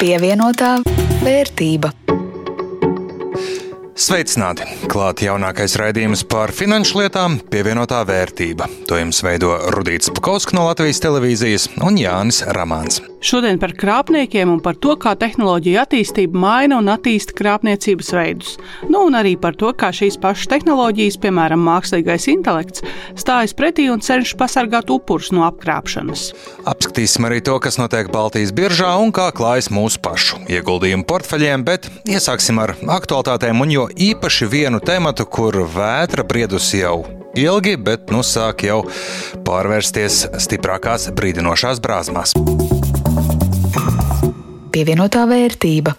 Pievienotā vērtība. Sveicināti! Klāt jaunākais raidījums par finanšu lietām, pievienotā vērtība. To jums veido Rudīts Pakausks no Latvijas televīzijas un Jānis Ramāns. Šodien par krāpniekiem un par to, kā tehnoloģija attīstība maina un attīsta krāpniecības veidus. Nu, un arī par to, kā šīs pašas tehnoloģijas, piemēram, mākslīgais intelekts, stājas pretī un cenšas pasargāt upurus no apkrāpšanas. Apskatīsim arī to, kas notiek Baltijas biržā un kā klājas mūsu pašu ieguldījumu portfeļiem, bet iesāksim ar aktualitātēm un jo īpaši vienu tematu, kur vētra briedusi jau ilgi, bet nu sāk jau pārvērsties stiprākās brīdinošās brāzmās pievienotā vērtība.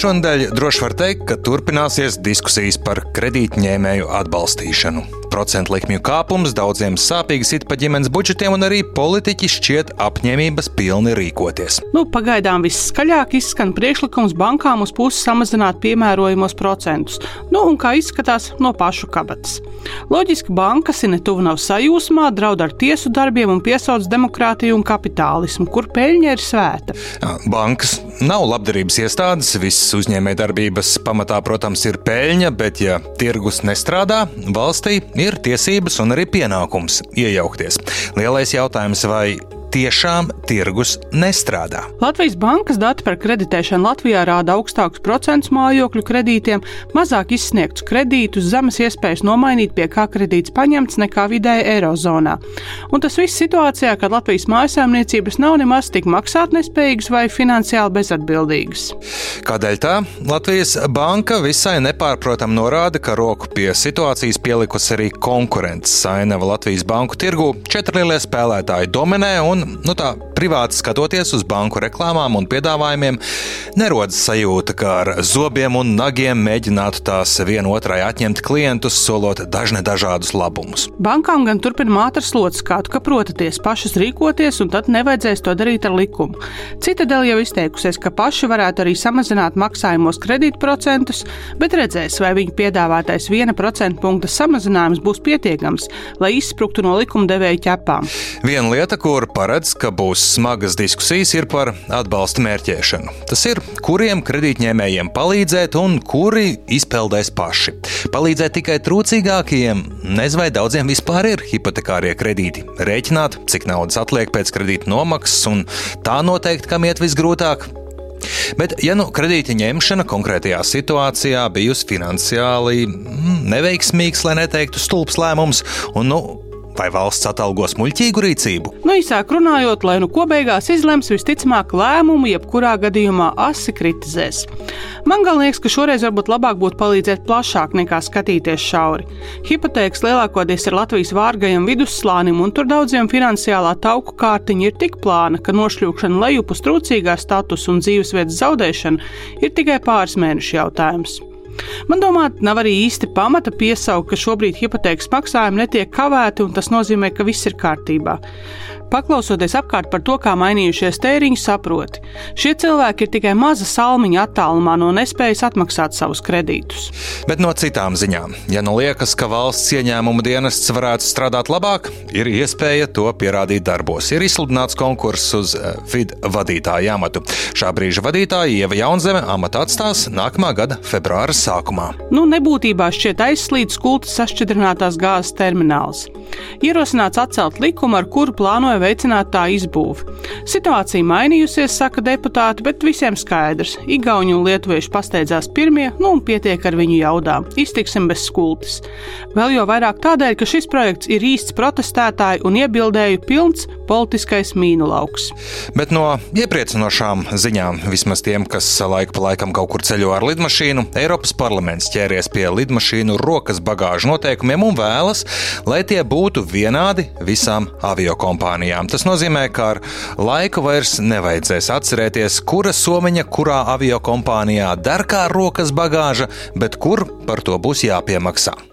Šonadēļ droši var teikt, ka turpināsies diskusijas par kredītņēmēju atbalstīšanu. Procentu likmju kāpums daudziem sāpīgi sit pa ģimenes budžetiem, un arī politiķi šķiet apņēmības pilni rīkoties. Nu, pagaidām visskaļāk izskan priekšlikums bankām uz pusi samazināt piemērojamos procentus, nu, un kā izskatās no pašu kabatas. Loģiski, bankas ir ne tuvu nav sajūsmā, draud ar tiesu darbiem un piesauc demokrātiju un kapitālismu, kur peļņa ir svēta. Bankas nav labdarības iestādes, visas uzņēmējdarbības pamatā, protams, ir peļņa, bet ja tirgus nestrādā, valstī ir tiesības un arī pienākums iejaukties. Lielais jautājums, vai tiešām tirgus nestrādā. Latvijas bankas dati par kreditēšanu Latvijā rāda augstākus procentus mājokļu kredītiem, mazāk izsniegtus kredītus, zemes iespējas nomainīt, pie kā kredīts paņemts nekā vidēji Eirozonā. Un tas viss situācijā, kad Latvijas mājasēmniecības nav nemaz tik maksātnespējīgas vai finansiāli bezatbildīgas. Kādēļ tā? Latvijas banka visai nepārprotam norāda, ka roku pie situācijas pielikusi arī konkurences sainava Latvijas banku tirgu. Četri lielie spēlētāji dominē un Un, nu tā, privāti skatoties uz banku reklāmām un piedāvājumiem, nerodas sajūta, ka ar zobiem un nagiem mēģinātu tās vienotrai atņemt klientus, solot dažne dažādus labumus. Bankām gan turpina mātra slots skatu, ka protaties pašas rīkoties, un tad nevajadzēs to darīt ar likumu. Cita dēļ jau izteikusies, ka paši varētu arī samazināt maksājumos kredītprocentus, bet redzēs, vai viņu piedāvātais 1% punkta samazinājums būs pietiekams, lai izspruktu no likumdevēja ķepām. Viena lieta, kur par paredz, ka būs smagas diskusijas, par atbalsta mērķēšanu. Tas ir, kuriem kredītņēmējiem palīdzēt un kuri izpeldēs paši. Palīdzēt tikai trūcīgākajiem, nezinu, vai daudziem vispār ir hipotekārie kredīti. Rēķināt, cik naudas atliek pēc kredīta nomaksas, un tā noteikti, kam iet visgrūtāk, Bet, ja nu kredīta ņemšana konkrētajā situācijā bijusi finansiāli mm, neveiksmīgs, lai neteiktu stulbs lēmums, un nu, Vai valsts atalgos muļķīgu rīcību? Nu, īsāk runājot, lai nu ko beigās izlems, visticamāk lēmumu jebkurā gadījumā asi kritizēs. Man gan liekas, ka šoreiz varbūt labāk būtu palīdzēt plašāk nekā skatīties šauri. Hipotēkas lielākoties ir Latvijas vārgajam vidusslānim, un tur daudziem finansiālā tauku kārtiņa ir tik plāna, ka nošļūkšana lejup uz trūcīgā statusa un dzīvesvietas zaudēšana ir tikai pāris mēnešu jautājums. Man domāt, nav arī īsti pamata piesaukt, ka šobrīd hipotēkas maksājumi netiek kavēti, un tas nozīmē, ka viss ir kārtībā. Paklausoties apkārt par to, kā mainījušies tēriņi, saproti, šie cilvēki ir tikai maza salmiņa attālumā no nespējas atmaksāt savus kredītus. Bet no citām ziņām, ja nu liekas, ka valsts ieņēmuma dienests varētu strādāt labāk, ir iespēja to pierādīt darbos. Ir izsludināts konkurss uz eh, vidu vadītāju amatu. Šā brīža vadītāja Ieva Jaunzeme amatu atstās nākamā gada februāra sākumā. Nu, nebūtībā šķiet aizslīdis kultas sašķidrinātās gāzes termināls. Ierosināts atcelt likumu, ar kuru plānoja veicināt tā izbūvi. Situācija mainījusies, saka deputāti, bet visiem skaidrs. Igauni un lietuvieši pasteidzās pirmie, nu un pietiek ar viņu jaudām. Iztiksim bez skultas. Vēl jau vairāk tādēļ, ka šis projekts ir īsts protestētāju un iebildēju pilns politiskais mīnu lauks. Bet no iepriecinošām ziņām, vismaz tiem, kas laika pa laikam kaut kur ceļo ar lidmašīnu, Eiropas parlaments ķēries pie lidmašīnu rokas bagāžu noteikumiem un vēlas, lai tie būtu vienādi visām aviokompānijām kompānijām. Tas nozīmē, ka ar laiku vairs nevajadzēs atcerēties, kura somiņa kurā avio kompānijā der kā rokas bagāža, bet kur par to būs jāpiemaksā.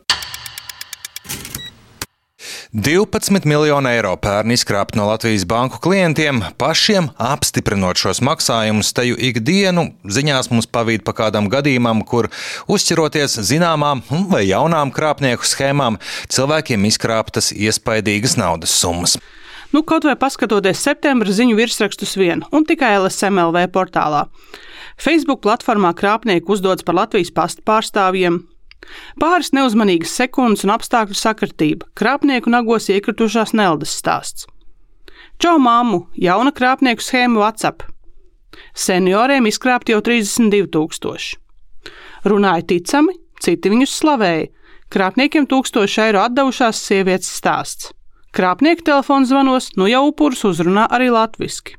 12 miljonu eiro pērn izkrāpt no Latvijas banku klientiem, pašiem apstiprinot šos maksājumus, te jau ikdienu ziņās mums pavīd pa kādam gadījumam, kur uzķeroties zināmām vai jaunām krāpnieku schēmām, cilvēkiem izkrāptas iespaidīgas naudas summas. Nu, kaut vai paskatoties septembra ziņu virsrakstus vien, un tikai LSMLV portālā. Facebook platformā krāpnieki uzdodas par Latvijas pastu pārstāvjiem. Pāris neuzmanīgas sekundes un apstākļu sakritība, krāpnieku nagos iekritušās neldes stāsts. Čau, māmu, jauna krāpnieku schēma WhatsApp. Senioriem izkrāpti jau 32,000. Runāja ticami, citi viņus slavēja. Krāpniekiem 1000 eiro atdevušās sievietes stāsts. Krāpnieku telefona zvanos nu jau upurus uzrunā arī latviešu.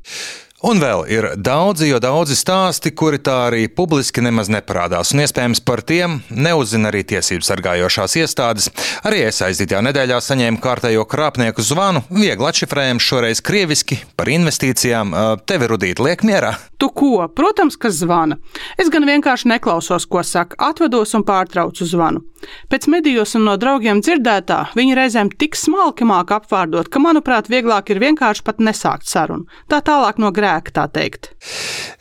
Un vēl ir daudzi, jo daudzi stāsti, kuri tā arī publiski nemaz neparādās, un iespējams par tiem neuzzina arī tiesību sargājošās iestādes. Arī es aizdītajā nedēļā saņēmu kārtējo krāpnieku zvanu, viegli atšifrējumu, šoreiz krieviski, par investīcijām. Tevi rudīt liek mierā? Tu ko? Protams, ka zvana. Es gan vienkārši neklausos, ko saka, atvedos un pārtraucu zvanu. Pēc medijos un no draugiem dzirdētā, viņi reizēm tik smalki māk apvārdot, ka, manuprāt, vieglāk ir vienkārši pat nesākt sarunu. Tā tālāk no grēka, tā teikt.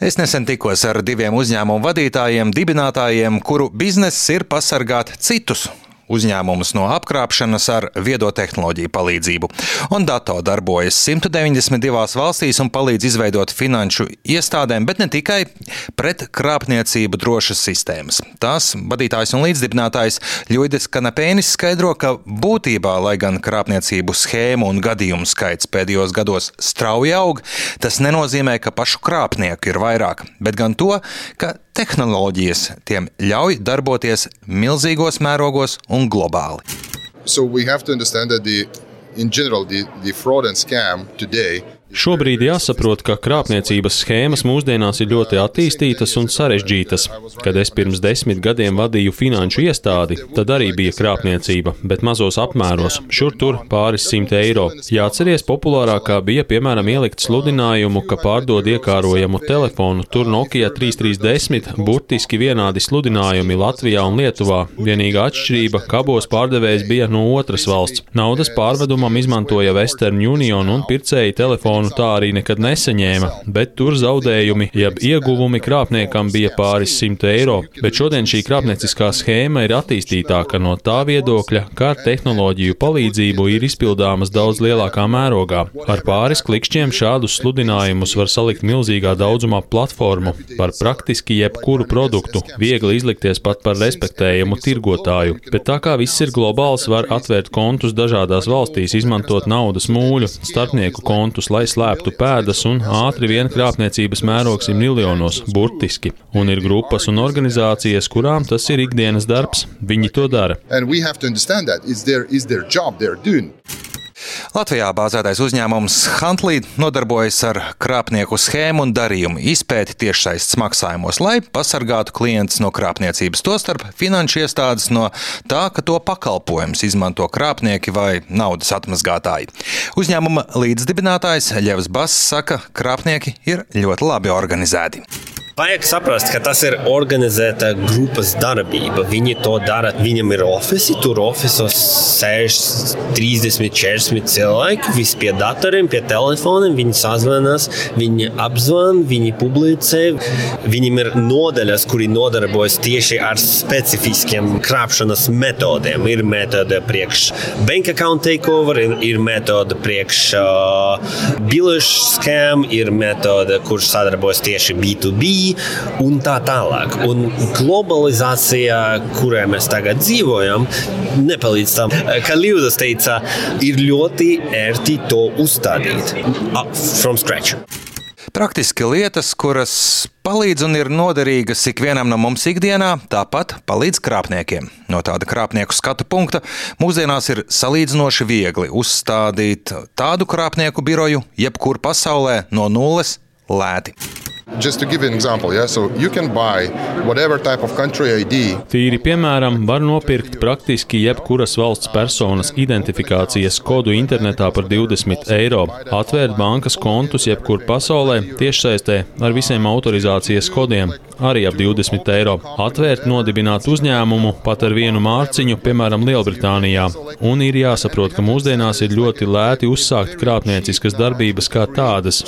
Es nesen tikos ar diviem uzņēmumu vadītājiem, dibinātājiem, kuru bizness ir pasargāt citus uzņēmumus no apkrāpšanas ar viedo tehnoloģiju palīdzību. Ondato darbojas 192 valstīs un palīdz izveidot finanšu iestādēm, bet ne tikai pret krāpniecību drošas sistēmas. Tās vadītājs un līdzdibinātājs Ļuidis Kanapēnis skaidro, ka būtībā, lai gan krāpniecību schēmu un gadījumu skaits pēdējos gados strauji aug, tas nenozīmē, ka pašu krāpnieku ir vairāk, bet gan to, ka tehnoloģijas tiem ļauj darboties milzīgos mērogos un globāli. So we have to understand that the, in general, the, the fraud and scam today Šobrīd jāsaprot, ka krāpniecības schēmas mūsdienās ir ļoti attīstītas un sarežģītas. Kad es pirms desmit gadiem vadīju finanšu iestādi, tad arī bija krāpniecība, bet mazos apmēros, šur tur pāris simt eiro. Jāatceries, populārākā bija piemēram ielikt sludinājumu, ka pārdod iekārojamu telefonu, tur Nokia 3310, burtiski vienādi sludinājumi Latvijā un Lietuvā. Vienīgā atšķirība - kabos pārdevējs bija no otras valsts. Naudas pārvedumam izmantoja Western Union un pircēji telefonu telefonu tā arī nekad nesaņēma, bet tur zaudējumi, jeb ieguvumi krāpniekam bija pāris simt eiro. Bet šodien šī krāpnieciskā schēma ir attīstītāka no tā viedokļa, ka ar tehnoloģiju palīdzību ir izpildāmas daudz lielākā mērogā. Ar pāris klikšķiem šādus sludinājumus var salikt milzīgā daudzumā platformu par praktiski jebkuru produktu, viegli izlikties pat par respektējumu tirgotāju. Bet tā kā viss ir globāls, var atvērt kontus dažādās valstīs, izmantot naudas mūļu, starpnieku kontus, lai slēptu pēdas, un ātri vien krāpniecības mērogs ir miljonos, burtiski. Un ir grupas un organizācijas, kurām tas ir ikdienas darbs. Viņi to dara. Latvijā bāzētais uzņēmums Huntley nodarbojas ar krāpnieku schēmu un darījumu izpēti tiešsaistes maksājumos, lai pasargātu klientus no krāpniecības, tostarp finanšu iestādes no tā, ka to pakalpojumus izmanto krāpnieki vai naudas atmazgātāji. Uzņēmuma līdzdibinātājs Ļevs Bass saka, ka krāpnieki ir ļoti labi organizēti. Vajag saprast, ka tas ir organizēta grupas darbība. Viņi to dara. Viņam ir oficiāli, tur oficiālos sēž 30, 40 cilvēki. Visi pie datoriem, pie telefoniem. Viņi sazvanās, viņi apzvan, viņi publicē. Viņiem ir nodaļas, kuri nodarbojas tieši ar specifiskiem krāpšanas metodēm. Ir metode priekš bank account takeover, ir, ir metode priekš uh, bilešu scam, ir metode, kurš sadarbojas tieši B2B un tā tālāk. Un globalizācijā, kurā mēs tagad dzīvojam, nepalīdz tam. Kā Līvdas teica, ir ļoti ērti to uzstādīt from scratch. Praktiski lietas, kuras palīdz un ir noderīgas ikvienam no mums ikdienā, tāpat palīdz krāpniekiem. No tāda krāpnieku skatu punkta mūsdienās ir salīdzinoši viegli uzstādīt tādu krāpnieku biroju, jebkur pasaulē no nulles lēti. Just to give an example, yeah, so you can buy whatever type of country ID. Tīri piemēram, var nopirkt praktiski jebkuras valsts personas identifikācijas kodu internetā par 20 eiro, atvērt bankas kontus jebkur pasaulē tiešsaistē ar visiem autorizācijas kodiem, arī ap 20 eiro, atvērt, nodibināt uzņēmumu pat ar vienu mārciņu, piemēram, Lielbritānijā. Un ir jāsaprot, ka mūsdienās ir ļoti lēti uzsākt krāpnieciskas darbības kā tādas.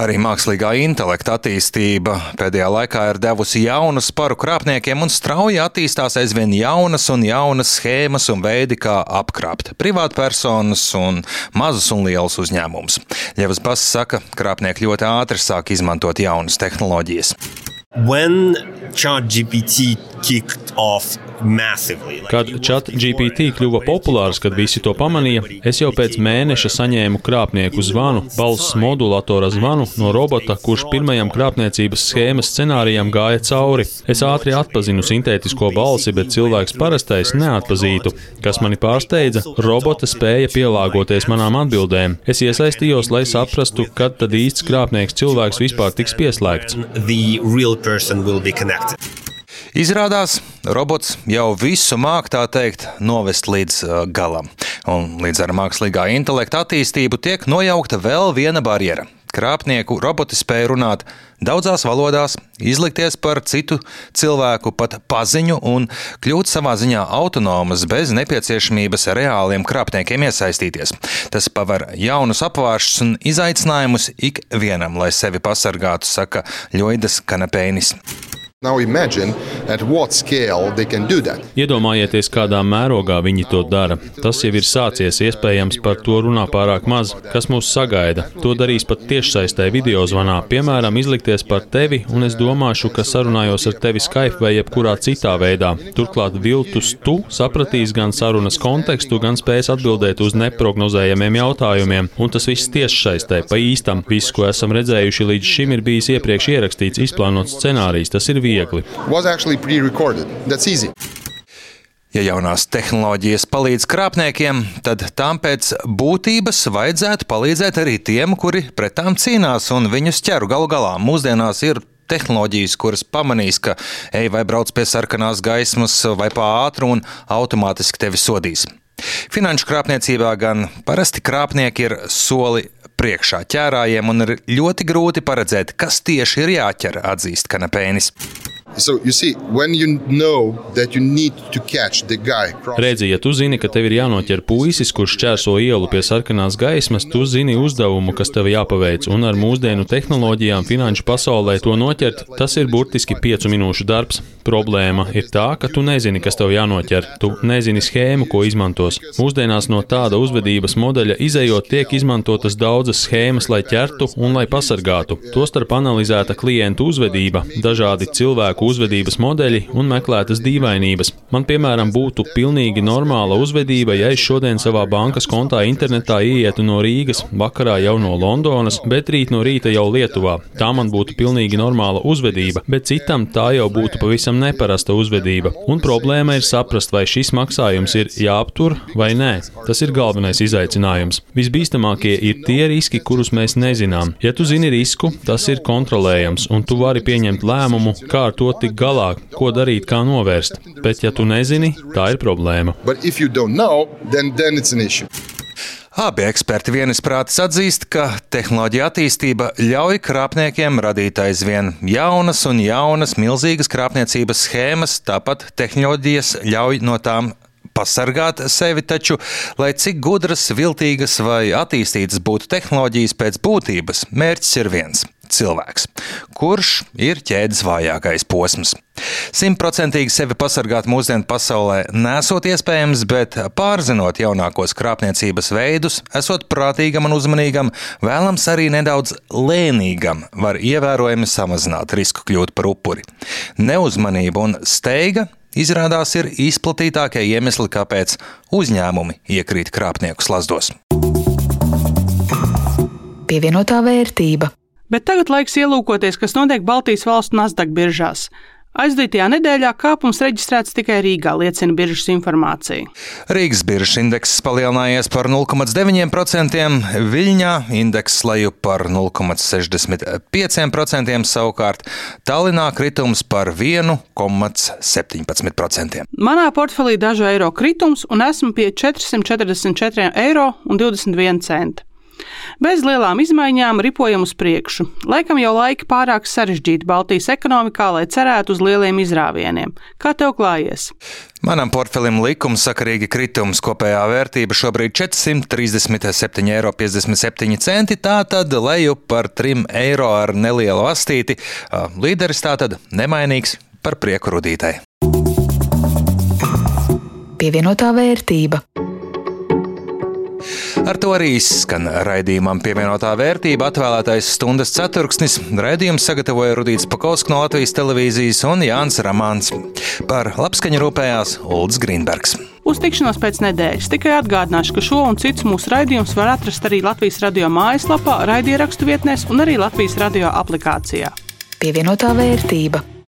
Arī mākslīgā intelekta attīstība pēdējā laikā ir devusi jaunu sparu krāpniekiem un strauji attīstās aizvien jaunas un jaunas schēmas un veidi, kā apkrāpt privātpersonas un mazus un lielus uzņēmumus. Ļevas Bass saka, krāpnieki ļoti ātri sāk izmantot jaunas tehnoloģijas. When ChatGPT kicked off massively, Kad ChatGPT before kļuva populārs, kad visi to pamanīja, es jau pēc mēneša saņēmu krāpnieku zvanu, balss modulatora zvanu no robota, kurš pirmajam krāpniecības schēmas scenārijam gāja cauri. Es ātri atpazinu sintētisko balsi, bet cilvēks parastais neatpazītu. Kas mani pārsteidza, robota spēja pielāgoties manām atbildēm. Es iesaistījos, lai saprastu, kad tad īsts krāpnieks cilvēks vispār tiks pieslēgts. the real person will be connected. Izrādās, robots jau visu māk tā teikt novest līdz uh, galam. Un līdz ar mākslīgā intelekta attīstību tiek nojaukta vēl viena barjera. Krāpnieku roboti spēja runāt daudzās valodās, izlikties par citu cilvēku pat paziņu un kļūt savā ziņā autonomas bez nepieciešamības reāliem krāpniekiem iesaistīties. Tas paver jaunus apvāršus un izaicinājumus ikvienam, lai sevi pasargātu, saka Ļoidas Kanapēnis. Iedomājieties, kādā mērogā viņi to dara. Tas jau ir sācies, iespējams, par to runā pārāk maz. Kas mūs sagaida? To darīs pat tiešsaistē video zvanā, piemēram, izlikties par tevi, un es domāšu, ka sarunājos ar tevi Skype vai jebkurā citā veidā. Turklāt viltus tu sapratīs gan sarunas kontekstu, gan spēs atbildēt uz neprognozējamiem jautājumiem, un tas viss tiešsaistē, pa īstam. Viss, ko esam redzējuši līdz šim, ir bijis iepriekš ierakstīts, izplānots scenārijs. Tas ir viegli. Was actually pre-recorded. That's easy. Ja jaunās tehnoloģijas palīdz krāpniekiem, tad tām pēc būtības vajadzētu palīdzēt arī tiem, kuri pret tām cīnās un viņus ķer. Galu galā mūsdienās ir tehnoloģijas, kuras pamanīs, ka ej vai brauc pie sarkanās gaismas vai pa ātru un automātiski tevi sodīs. Finanšu krāpniecībā gan parasti krāpnieki ir soli priekšā ķērājiem un ir ļoti grūti paredzēt, kas tieši ir jāķer, atzīst Kanapēnis. So you see, when you know that you need to catch the guy Redzi, ja tu zini, ka tev ir jānoķer puisis, kurš čērso ielu pie sarkanās gaismas, tu zini uzdevumu, kas tev jāpaveic, un ar mūsdienu tehnoloģijām finanšu pasaulē to noķert, tas ir burtiski piecu minūšu darbs. Problēma ir tā, ka tu nezini, kas tev jānoķer, tu nezini schēmu, ko izmantos. Mūsdienās no tāda uzvedības modeļa izējot tiek izmantotas daudzas schēmas, lai ķertu un lai pasargātu. Tostarp analizēta klientu uzvedība, dažādi cilvēku uzvedības modeļi un meklētas dīvainības. Man, piemēram, būtu pilnīgi normāla uzvedība, ja es šodien savā bankas kontā internetā ietu no Rīgas, vakarā jau no Londonas, bet rīt no rīta jau Lietuvā. Tā man būtu pilnīgi normāla uzvedība, bet citam tā jau būtu pavisam neparasta uzvedība. Un problēma ir saprast, vai šis maksājums ir jāaptur vai nē. Tas ir galvenais izaicinājums. Visbīstamākie ir tie riski, kurus mēs nezinām. Ja tu zini risku, tas ir kontrolējams, un tu vari pieņemt lēmumu, kā ar to tikt galā, ko darīt, kā novērst. Bet, ja tu nezini, tā ir problēma. Abi eksperti vienisprātis atzīst, ka tehnoloģija attīstība ļauj krāpniekiem radīt aizvien jaunas un jaunas milzīgas krāpniecības schēmas, tāpat tehnoloģijas ļauj no tām pasargāt sevi, taču, lai cik gudras, viltīgas vai attīstītas būtu tehnoloģijas pēc būtības, mērķis ir viens - cilvēks, kurš ir ķēdes vājākais posms. Simtprocentīgi sevi pasargāt mūsdienu pasaulē nesot iespējams, bet pārzinot jaunākos krāpniecības veidus, esot prātīgam un uzmanīgam, vēlams arī nedaudz lēnīgam, var ievērojami samazināt risku kļūt par upuri. Neuzmanība un steiga izrādās ir izplatītākie iemesli, kāpēc uzņēmumi iekrīt krāpnieku slazdos. Pievienotā vērtība. Bet tagad laiks ielūkoties, kas notiek Baltijas valstu Nasdaq biržās. Aizdītajā nedēļā kāpums reģistrēts tikai Rīgā, liecina biržas informācija. Rīgas biržas indeks palielinājies par 0,9%, Viļņā indeks leju par 0,65%, savukārt Tallinā kritums par 1,17%. Manā portfelī dažu eiro kritums un esmu pie 444,21 eiro. Bez lielām izmaiņām ripojam uz priekšu. Laikam jau laiki pārāk sarežģīti Baltijas ekonomikā, lai cerētu uz lieliem izrāvieniem. Kā tev klājies? Manam portfelim likumsakarīgi kritums kopējā vērtība šobrīd 437,57 eiro. Tātad leju par 3 eiro ar nelielu astīti. Līderis tātad nemainīgs par prieku rudītai. Pievienotā vērtība. Ar to arī izskan raidījumam pievienotā vērtība atvēlētais stundas ceturksnis. Raidījumu sagatavoja Rudīts Pakausks no Latvijas televīzijas un Jānis Ramāns. Par labskaņu rūpējās Ulds Grīnbergs. Uz tikšanos pēc nedēļas tikai atgādināšu, ka šo un citus mūsu raidījumus var atrast arī Latvijas radio mājaslapā, raidierakstu vietnēs un arī Latvijas radio aplikācijā. Pievienotā vērtība.